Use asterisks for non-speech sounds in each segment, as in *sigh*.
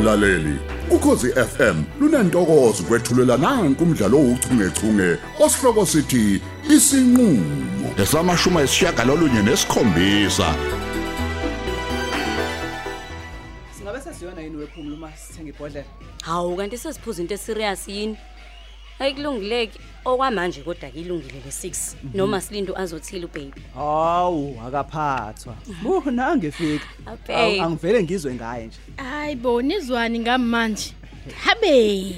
mlaleli ukhosi FM lunantokozo kwethulela nanku umdlalo ouchungechunge osihloko sithi isinqulo lesamashuma esishiyagalolunye nesikhombisa Singabe sesiyona yini wephumula uma sithenga ibhodlela? Hawu kanti sesiphuza into eserious yini? Ayikulungileki okwamanje kodwa kilungile le6 noma silindo azothila ubaby. Hawu, akaphathwa. Buh nangefika. Abe. Awu, Angivele ngizwe ngaye nje. Hayi bo nizwani ngamanje. Habe.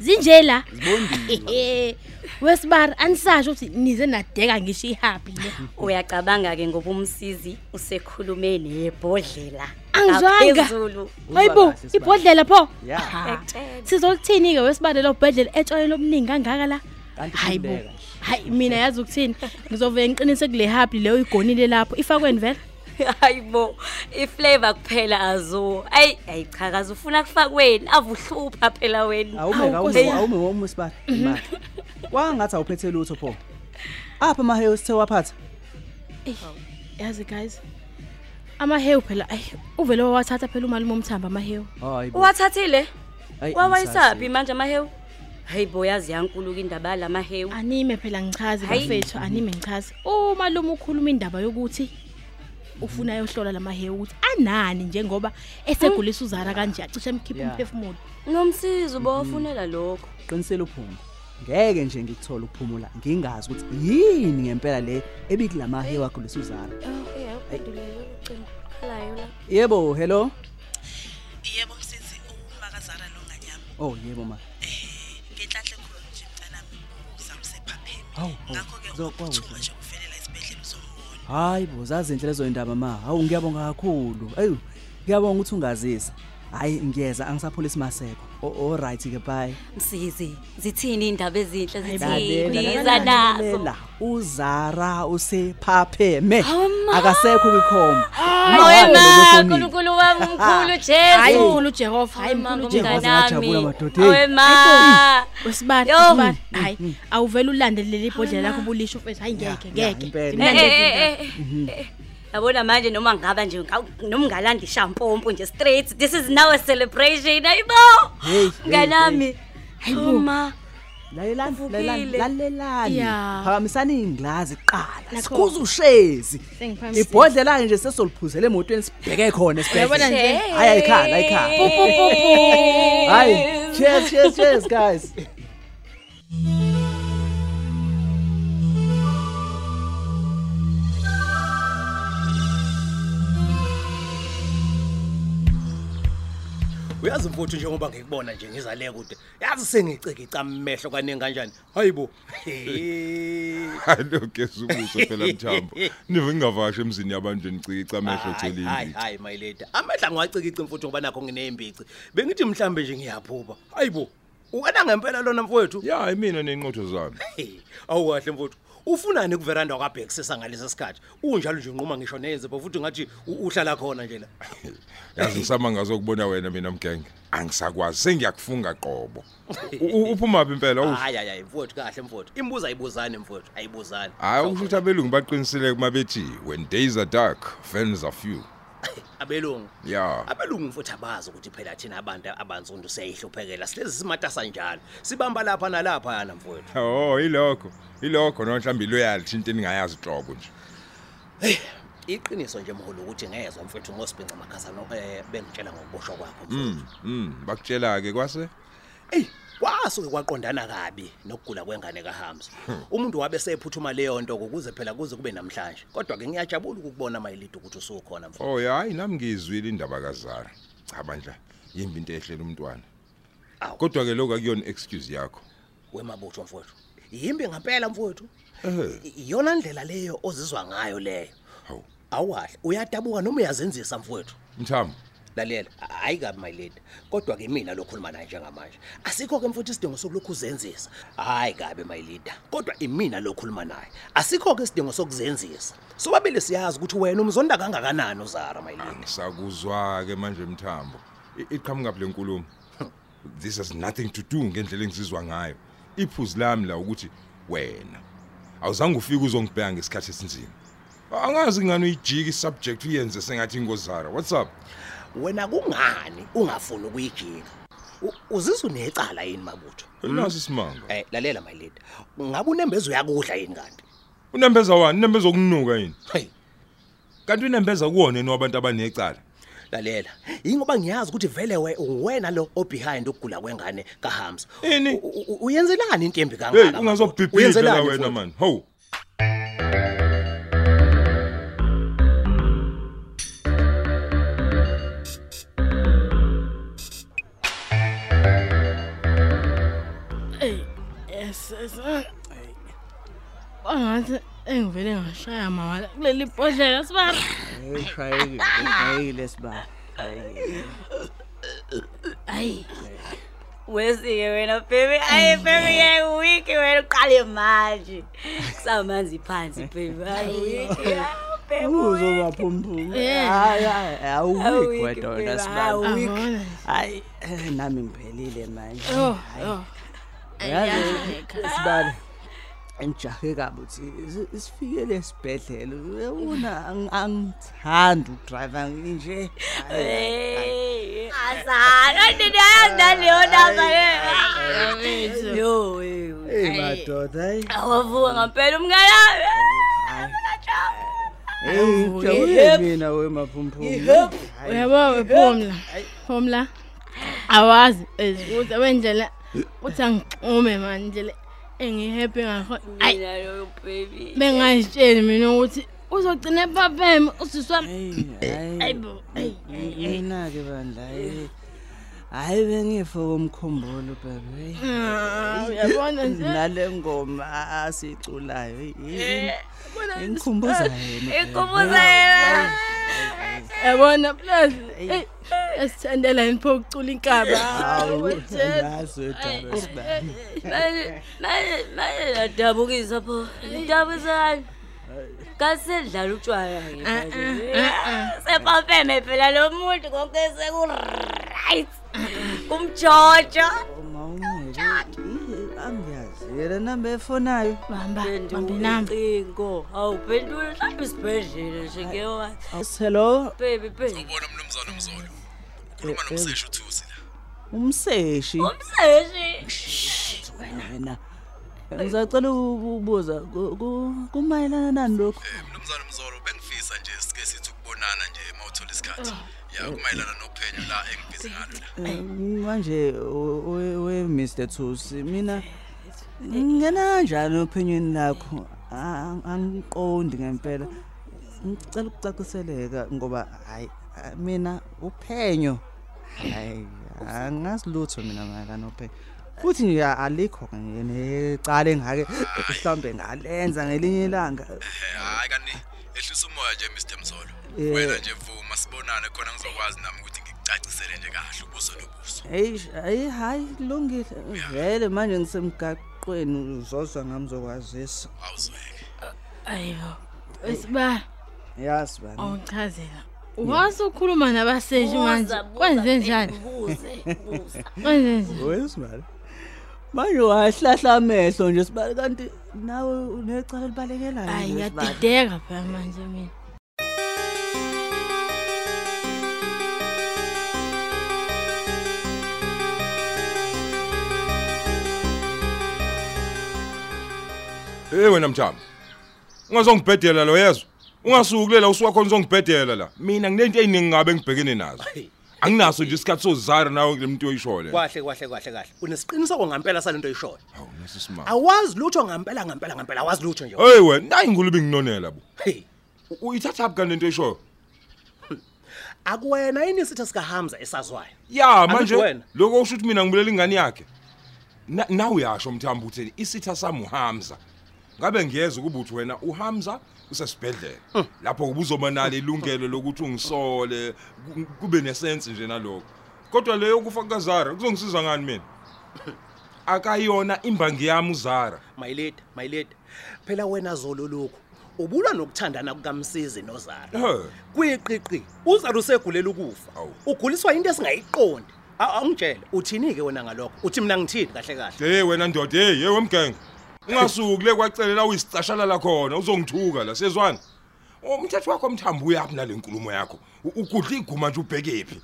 Zinjela. Zibondile. *laughs* Wesibari anisasho ukuthi nize nadeka ngisho ihappy le. *laughs* Uyacabanga ke ngoba umsizi usekhulume nebhodlela. Angizwanga. Ngaphezulu. Hayibo, Uzwa kahle, Sibali. ibhodlela pho. Ya. Ha. Ekutshela. Sizolithini ke wesibari lo bhodlela etshwele lobuningi kangaka la? Kanti Hayibo. khululeka. Hayi mina yazi ukuthini? Ngizovela ngiqinise kule happy leyo igonile lapho. Ifakweni vele? *laughs* Hayibo, iflavor kuphela azo. Ay, ayichakaza ufuna kufakweni, avuhlupha phela wena. Awume Hawu, awume Nkosi. awume womu sibali. Imali. Wangathi awuphethe lutho pho. Apha maheyo sithe waphatha. Ey, yazi guys. Amahewu phela ay uvele wawathatha phela umalume umthamba amahewu. Hayibo. Uwathathile? Ayi, Wawayisapi angisazi. manje amahewu? Hayibo yazi yankuluka indaba lamahewu. Anime phela ngichaze Hayi. bafethu anime ngichaze. Uma lo ukhuluma indaba yokuthi ufuna yohlola lamahewu ukuthi anani njengoba esegulisa uzara kanje acishe emkhipha Yeah. umphefumulo. Nomsizi ubawafunela lokho. Qinisela uphumula. Ngeke nje ngikuthola ukuphumula ngingazi ukuthi yini ngempela le ebikulamaheyo wakho lesuzara. Oh, yeah, uphendulele ucingo. Khalayo la. Yebo, hello. yebo msizi umakazara lo nganyama Oh, yebo ma. Hawu, hawu, ngakho ke zokwazi. uthuma nje uvelela esibhedlela uzombona Hayi bo zazi indlela zoyindaba ma. Hawu ngiyabonga kakhulu. Ayu, ngiyabonga ukuthi ungazisa. Hayi ngiyeza angisaphula isimaseko. Oh, all right ke bye. Msizi, zithini indaba ezinhle Lalela, zithini lalela, zanazo? lalela. Uzara usephapheme. Hawu, ma. Akasekho kwikhoma. Hayi ma, nkulunkulu wami mkhulu Jesu. Hayi mkhulu Jehova, hayi ma, mkhulu Jehova. Jehova. ngajabula madoda, Hawe hey. ma. Wesibari, Yo. wesibari. Hayi, awuvela ulandelele ibhodlela lakho ubulisho mfethu. Hayi ngeke, ya, ngeke. impela. Eh, Zimnandi eh, izindaba. eh, eh, eh. Yabona manje noma ngaba nje ngaw- noma ngalanda ishampompo nje straight. This is now a celebration. Ayibo. Hey, hey, Nganami. Hayibo. Hayibo ma. Lalelani, Uvukile. lalelani, lalelani. Ya. Phakamisani inglazi kuqala. Nakho. Sikhuza ushezi. Sengiphamisile. Ibhodlela nje sesoliphuzela emotweni sibheke khona Uyabona esibhedlela. nje? Hayi ayikhala, ayikhala. Hayi, cheers, cheers, cheers guys. Uyazi mfuthu njengoba ngikubona nje ngizale kude yazi sengicike icamehlo kaningi kanjani? Hayibo Hallo *laughs* kesubuso phela mthambo. Nive ngingavasha emzini yabantu nicika amehlo hayi cela hayi imbici. hayi mayileda amehla ngiwacikicwa mfuthu ngoba nakho nginembici bengithi mhlambe nje ngiyaphuba. Hayibo ukana ngempela lona mfowethu? Ya mina nenqotho zami. Hey, awukahle mfuthu. Ufunani kuveranda kwabhekisisa ngalesi sikhathi unjalo nje unquma ngisho neze futhi ngathi u- uhlala khona nje la Yazi ngisama ngazokubona wena mina mgenge. Angisakwazi sengiyakufunga qobo. U- u- *laughs* Uphuma phi impela? Ufu. hayi hayi hayi mfowethu kahle mfowethu imibuzo ayibuzani mfowethu ayibuzani Hayi ukusho ukuthi abelungu baqinisile kuma bethi when days are dark friends are few. *coughs* abelungu Ya. abelungu futhi abazi ukuthi phela thina abantu abanzundu siyayihluphekela silezi simatasa njalo sibamba lapha nalapha yana mfowethu Oh ilokho. Ilokho no mhlambi loyalty into eningayazi hlobo nje. iqiniso nje mholo ukuthi ngezwe mfowethu ngosibhinca makhasa no eh bengitshela ngokuboshwa kwakho Mm, mfowethu mm, bakutshela ke kwase? ey kwasuke kwaqondana kabi nokugula kwengane kaHams umuntu wabe sephuthuma leyo nto ukuze phela kuze kube namhlanje kodwa ke ngiyajabula ukubona mayilidi ukuthi usukhona mfowethu Oh hayi nami ngizwile indaba kaZara. Cha bandla yimbi into ehlela umntwana. Awu. Kodwa ke lokho akuyona excuse yakho. wemabutho mfowethu yimbi ngempela mfowethu Eh. I- iyona ndlela leyo ozizwa ngayo leyo Hawu. awukahle uyadabuka noma uyazenzisa mfowethu Mthambo. Lalela hayi kabi my lady kodwa ke mina lokhuluma naye njengamanje asikho ke mfuthi isidingo sokulokhu uzenzisa hayi kabi my leader kodwa imina lokhuluma naye asikho ke isidingo sokuzenzisa sobabili siyazi ukuthi wena umzonda kangakanani uzara my lady Ngisakuzwa ke manje mthambo. I- Iqhamuka kule nkulumo. *laughs* This has nothing to do ngendlela engizizwa ngayo. Iphuzu lami la ukuthi wena awuzange ufike uzongibheka ngesikhathi esinzima. Angazi ngani uyijika isubject uyenze sengathi ingozara. What's up? Wena kungani ungafuni ukuyijika U- uzizwa unecala yini mabutho Elasi simanga. eh lalela my lady ngabe unembezo yakudla yini kanti Unembeza wani? Unembeza okunuka yini? hey Kanti unembeza kuwona yini wabantu abanecala? lalela ingoba ngiyazi ukuthi vele we wena lo obehind ukugula kwengane kaHamza Ini? U- u- u- uyenzelani into embi Hey, kangaka Mabutho? ungazobhibhidla Uyenzelani wena futhi? man. Ho. Yes, yes. Angathi engivele ngashaya mawala kuleli bhodlela sibara. Hey shayekile, shayekile siba. Hayi, Wesike wena baby. Ayi baby ke wiki wena uqale manje. Kusamanzi phansi baby. Ayi wiki. Baby. Uzoba phumphum. Yeah. Hayi hayi awuwiki Awuwiki, wedwa baby, wena siba. awuwiki. abona. Hayi eh, nami ngiphelile manje. Oh, oh. Yazi Ayazi. sibale. Ngijahe kabi uthi isi- isifikele esibhedlela. Una ang- angithanda udriver nje. Hey. Asana ndini ayandaleyo ndaba Yabethu. le. Yo. eh, Hey madoda hayi. Awavuka ngempela umngane wami. Hey ngijabule mina wemaphumphum. Hayi. Uyabo wephomla. Phomla. Awazi ukuthi wendlela uthi angixume manje le engihappy ngakho. Ay, Mina lo baby. bengayitsheli mina ukuthi uzogcina ephapheme usiswa. Hey, Ayibo. Ay. mina ke bandla hayi hayi bengifo komkhumbulo bebe Ah, Uyabona nje. nale ngoma asiculayo ingikhumbuza yena Ikhumbuza yena. Yabona plus. Ey, esithandela inpho ukucula inkaba. yazi wedaba sibani Manje manje manje nadabukisa pho. Ndabuzani. Kasedlala utshwala ngiphela. Sepapeme phela lo muntu konke seku right. Kumjojo. mawungeke angiyazi yena namba efonayo Bamba, bamba inamba. Ingo. Awuphendula mhlawumbe isibhedlela nje ngewa. hello Baby baby. Ubona mnumzane Mzolo. Ukhuluma nomseshi uThusi la. umseshi Umseshi. wena ngizacela ukubuza ku- ku- kumayelana nani lokhu Eh mnumzane Mzolo bengifisa nje sike sithi ukubonana nje mawuthola isikhathi. Ya kumayelana nophenyo la engibhizi ngalo la. Eh, manje we- we we Mr Thusi mina ngena kanjani opinion lakho A- angiqondi ngempela ngicela ukucaciseleka ngoba hayi a- mina uphenyo hayi angazi lutho mina mayelana nophenyo futhi nje alikho necala engake mhlawumbe ngalenza ngelinye ilanga Eh hayi kanti ehlisa umoya nje Mr Mzolo. Eh. Wena nje vuma sibonane khona ngizokwazi nami ukuthi ngikucacisele nje kahle ubuso nobuso. Hey hayi hayi kulungile vele manje ngisemgaqweni uzozwa ngamzokwazisa Awuzweke. Ayibo. Esiba yazi bani awuchazela. Wazi ukhuluma nabaseshi manje. Kwenze njani? Buze, buze. Kwenze njani? wesibali manje wahlahla amehlo nje sibali kanti nawe unecala libalekelayo Hayi nje, Sibali. ngiyadideka phela manje mina. Hey wena mthamba. Ungazongibhedela lo yezwa. Ungasuki lela usuwakhona uzongibhedela la. Mina nginento eyiningi ngabe ngibhekene nazo. Anginaso nje isikhathi sozara nawe kule muntu oyishole. Kwahle kwahle kwahle kahle. Unesiqiniseko ngempela salento oyishoyo. Hawu nasisimanga. Awazi lutho ngempela ngempela ngempela awazi lutho nje. Hey wena, nayi ngulubi nginonela bu. Hey, U- Uyithatha up kanti into oyishoyo? akuwena yini isitha sika Hamza esazwayo? Ya Angithi manje wena? lokho usho ukuthi mina ngibulela ingane yakhe. Na nawe uyasho mthamba utheni isitha sami uHamza. Ngabe ngiyeza ukuba uthi wena uHamza usesibhedlela. Lapho ubuzoba nalo ilungelo lokuthi ungisole ku- kube nesense nje nalokho. Kodwa leyo kufa kaZara kuzongisiza ngani mina? Akayona imbangi yami uZara. My lady, my lady. Phela wena zolo lokhu. Ubulwa nokuthandana kukaMsizi noZara. Eh. Kuyiqiqi, uZara usegulela ukufa. Awu. Uguliswa into esingayiqondi. A- Awungitshela, uthini ke wena ngalokho? Uthi mina ngithini kahle kahle? Hey wena ndoda hey hey wemgenge. Ungasuki le kwacelela uyisicashala la khona uzongithuka la sezwana. umthetho wakho mthambo uyapi nalenkulumo yakho U- ukudla iguma nje ubhekephi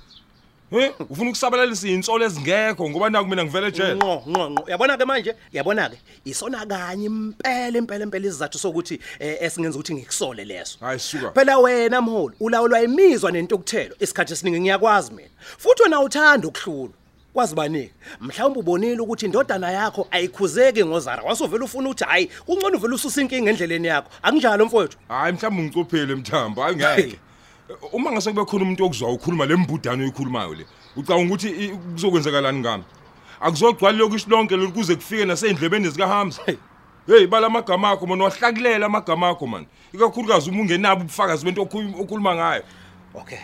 he ufuna ukusabalalisa insolo ezingekho ngoba naku mina ngivele ejele Ngqo ngqo ngqo. Yabona ke manje, yabona ke isona kanye impela impela impela izathu sokuthi eh, esingenza ukuthi ngikusole leso. hayi suka Phela wena mholi ulawulwa imizwa nentukuthelo isikhathi esiningi ngiyakwazi mina. Futhi wena uthanda ukuhlulwa. Kwazi banike. Mhlawumbe ubonile ukuthi indodana yakho ayikhuzeki ngozara. Wasovela ufuna ukuthi hayi, kungcono uvela ususa inkinga endleleni yakho. Akunjalo mfowethu. hayi mhlawumbe ngicophele mthambo hayi ngeke uma ngase kube khona umuntu okuzwa ukhuluma lembudano oyikhulumayo le ucabanga ukuthi i- kuzokwenzakalani ngami akuzogcwala lokhu isilonke lolu kuze kufike nasendlebeni zikaHamza hey bala amagama akho mana wahlakulela amagama akho man ikakhulukazi uma ungenabo ubufakazi bento okhuluma okhuluma ngayo Okay,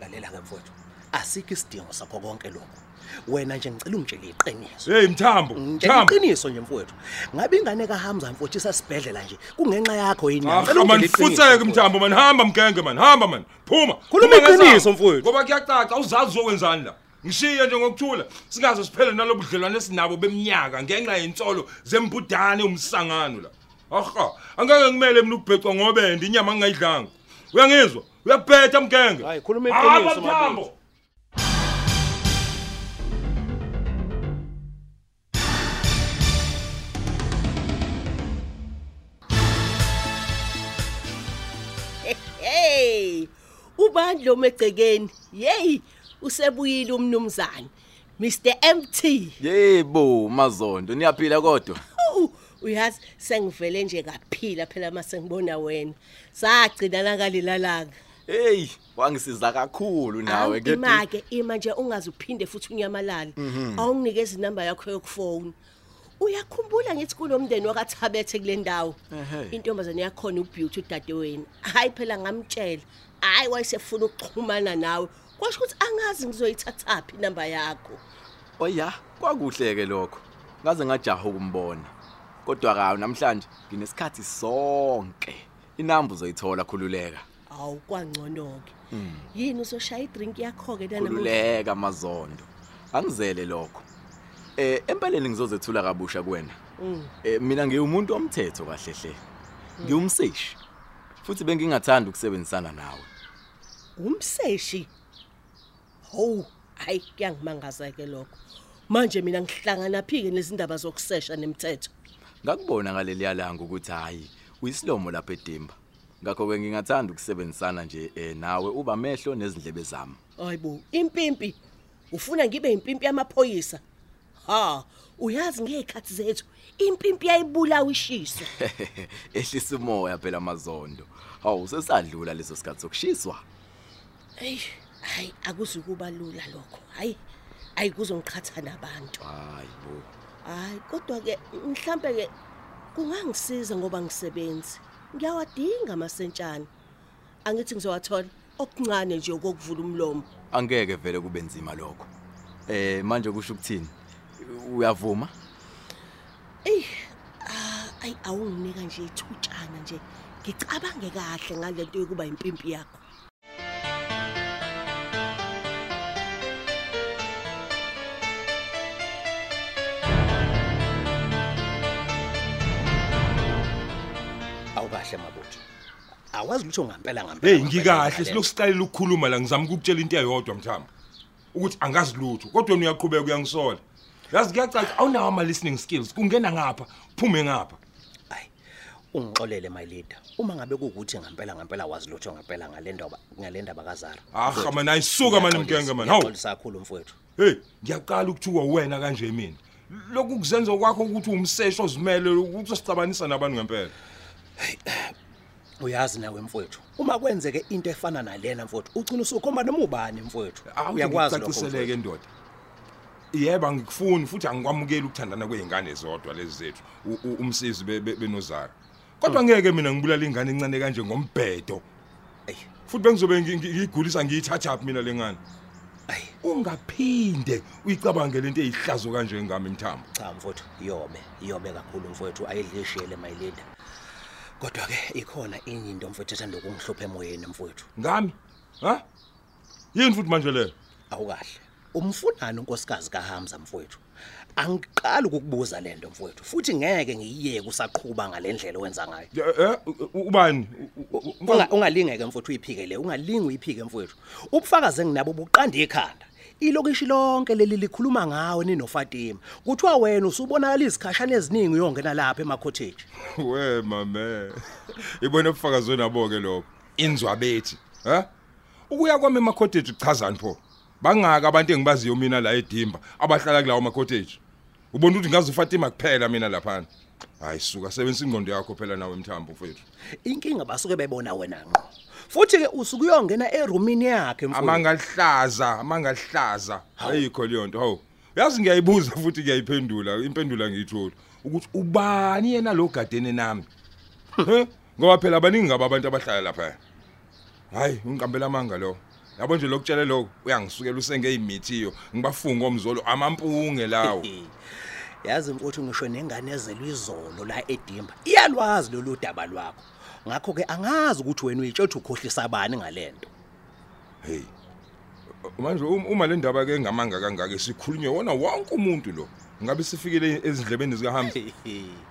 lalela ke mfowethu. Asikho isidingo sakho konke lokho. Wena nje ngicela ungitshele iqiniso. hey mthambo Ngitshela mthambo iqiniso nje mfowethu. Ngabe ingane kaHamza mfowethu isasibhedlela nje kungenxa yakho yini? Ah man futheke mthambo man hamba mgenge man hamba man phuma Khuluma Phuma ngesango. iqiniso, mfowethu. ngoba kuyacaca uzazi uzokwenzani la ngishiye nje ngokuthula singaze siphele nalobudlelwane esinabo beminyaka ngenxa yensolo zembudane umsangano la aha angeke ngimele mina ukubhecwa ngobende inyama ngingayidlanga uyangizwa uyabhetha mgenge Hayi, khuluma Hamba, iqiniso, Mthambo. Ubandlo megcekeni hey usebuyile umnumzane Mr MT Yebo mazondo niyaphila kodwa. Uh, uyazi sengivele nje kaphila phela mase ngibona wena. Sagcina nakalilalanga Hey wangisiza kakhulu nawe ke ima ke ima nje ungaze uphinde futhi unyamalale. Awunginikeza inamba yakho yokufona uyakhumbula ngithi kunomndeni wakathabethe kule ndawo? Ehhe. intombazane yakhona ubeauty udadewenu. Hayi phela ngamtshela. Hayi wayesefuna ukuxhumana nawe. Kwasho ukuthi angazi ngizoyithathaphi inamba yakho. Oya kwakuhle ke lokho. Ngaze ngajaha ukumbona. Kodwa kawo namhlanje nginesikhathi sonke inamba uzoyithola khululeka. Awu kwangcono-ke. Yini uzoshaya idrink yakho-ke nanamuhla khululeka mazondo. Angizele lokho. Eh empeleni ngizozethula kabusha kuwena. Eh mina ngiwumuntu omthetho kahle hle. Ngiwumseshi futhi bengingathanda ukusebenzisana nawe. Umseshi. Hawu hayi kuyangimangaza-ke lokho. Manje mina ngihlangana phi-ke nezindaba zokusesha nemithetho ngakubona ngaleli yalanga ukuthi hayi uyisilomo lapha edimba. Ngakho ke ngingathanda ukusebenzisana nje eh nawe uba mehlo nezindlebe zami. Hayibo impimpi ufuna ngibe impimpi yamaphoyisa? Ha uyazi ngey'khathi zethu impimpi yayibulawa ishiso *laughs* ehlisa umoya phela amazondo. Hawu sesadlula leso sikhathi sokushiswa. Eyi hayi akuzukuba lula lokho. Hayi hayi kuzongiqhatha nabantu. Hayi bo. Hayi kodwa-ke mhlampe-ke kungangisiza ngoba ngisebenzi. Ngiyawadinga amasentshana angithi ngizowathola okuncane nje okokuvula umlomo. Angeke vele kube nzima lokho. Eh manje kusho ukuthini? Uyavuma? Ah, ayi awunginika nje ithutshana nje. Ngicabange kahle ngale nto yokuba impimpi yakho. Awukahle mabutho. Awazi lutho ngampela ngampela. hey ngikahle silokusiqalela ukukhuluma la ngizama ukukutshela into eyodwa mthambo ukuthi angazi lutho kodwa wena uyaqhubeka uyangisola yazi kuyacaca awunawo ama listening skills kungena ngapha phume ngapha Hayi. Ungixolele my leader. Uma ngabe kuukuthi ngampela ngampela wazi lutho ngampela ngalendaba ngalendaba kaZara. ah man ayisuka man mgenge man hawu Ngixolisa kakhulu mfowethu. hey ngiyaqala ukuthuka wena kanje mina lokhu kuzenza kwakho ukuthi umsesho ozimele ukuthi usicabanisa nabantu ngempela Uyazi nawe mfowethu. Uma kwenzeke into efana nalena mfowethu, ugcina usukhomba noma ubani mfowethu. Uyakwazi lokho. caciseleke mfowethu. ndoda yebo angikufuni futhi angikwamukeli ukuthandana kweingane zodwa lezi zethu u- u- umsizi be- be- benozara kodwa ngeke mina ngibulala ingane encane kanje ngombhedo Ey. futhi bengizobe ngi- ngi- ngiyigulisa ngiyithatha phi mina lengane Ayi. ungaphinde uyicabange lento eyihlazo kanje ngami mthambo Cha mfowethu, iyobe, iyobe kakhulu mfowethu ayidlishele my leader. Kodwa ke ikhona enye into mfowethu ethanda ukungihlupha emoyeni mfowethu. ngami ha yini futhi manje leyo Awukahle. Umfunani unkosikazi kaHamza mfowethu. Angiqali ukukubuza lento mfowethu futhi ngeke ngiyiyeke usaqhubha ngalendlela owenza ngayo. Eh, ubani ungalingeke mfowethu uyiphike le ungalingi uyiphike mfowethu ubufakazi enginabo buqanda ikhanda ilokishi lonke leli likhuluma ngawe ninofatima kuthiwa wena usubonakala izikhashana eziningi uyongena lapha ema-cottage *laughs* we mame. Ibona ubufakazi wenabo ke lokho? Inzwa bethi ha? Ukuya kwami ema-cottage kuchazani pho? Bangaka abantu engibaziyo mina la edimba abahlala kulawo ma-cottage ubona ukuthi ngazi ufatima kuphela mina laphana? Hayi suka sebenzisa ingqondo yakho phela nawe mthambo mfowethu. Inkinga basuke bebona wena ngqo. Futhi-ke usuke uyongena erumini yakhe mfowethu. amangahlaza amangahlaza. Ayikho leyo nto hawu. Yazi ngiyayibuza futhi ngiyayiphendula impendula ngiyitholi ukuthi ubani yena lo gadeni nami? He? ngoba phela abaningi ngabo abantu abahlala lapha. Hayi ungiqambela amanga lo. Yabo nje lokutshela lokho uyangisukela usenge imithiyo ngibafunga omzolo amampunge lawo. *laughs* yazi mfowethu ngisho nengane ezelwe izolo la edimba. Iyalwazi lolu daba lwakho. Ngakho-ke angazi ukuthi wena uyitsho ukuthi ukhohlisa abani ngale nto. Hey manje um- uma le ndaba ke ngamanga kangaka sikhulunywe wona wonke umuntu lo ngabe sifikele ezindlebeni zikahamza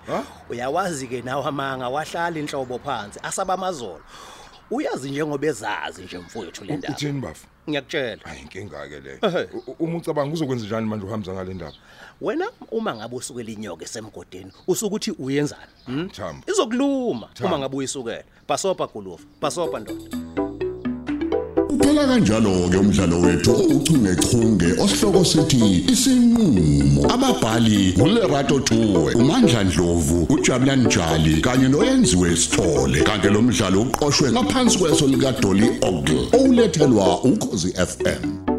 ha? Uyawazi-ke nawe amanga wahlala inhlobo phansi asaba amazolo. Uyazi njengoba ezazi nje mfowethu le ndaba uthini bafu ngiyakutshela hayi inkinga ke le Ehhe. U- u- uma ucabanga uzokwenza njani manje uhamza ngale ndaba wena uma ngabe usukela inyoka esemgodini usukuthi uyenzani hmm? Thambo. izokuluma Thambo. uma ngabe uyisukela bhasopa gulufa bhasopa ndoda Uphela kanjalo ke umdlalo wethu ouchungechunge osihloko sithi isinqulo ababhali uLerato Tuwe uMandla Dlovu uJabulani Njali kanye noyenziwe Sithole. Kanti lo mdlalo uqoqwwe ngaphansi kweso lika Dolly Ogle olethelwa ukhozi FM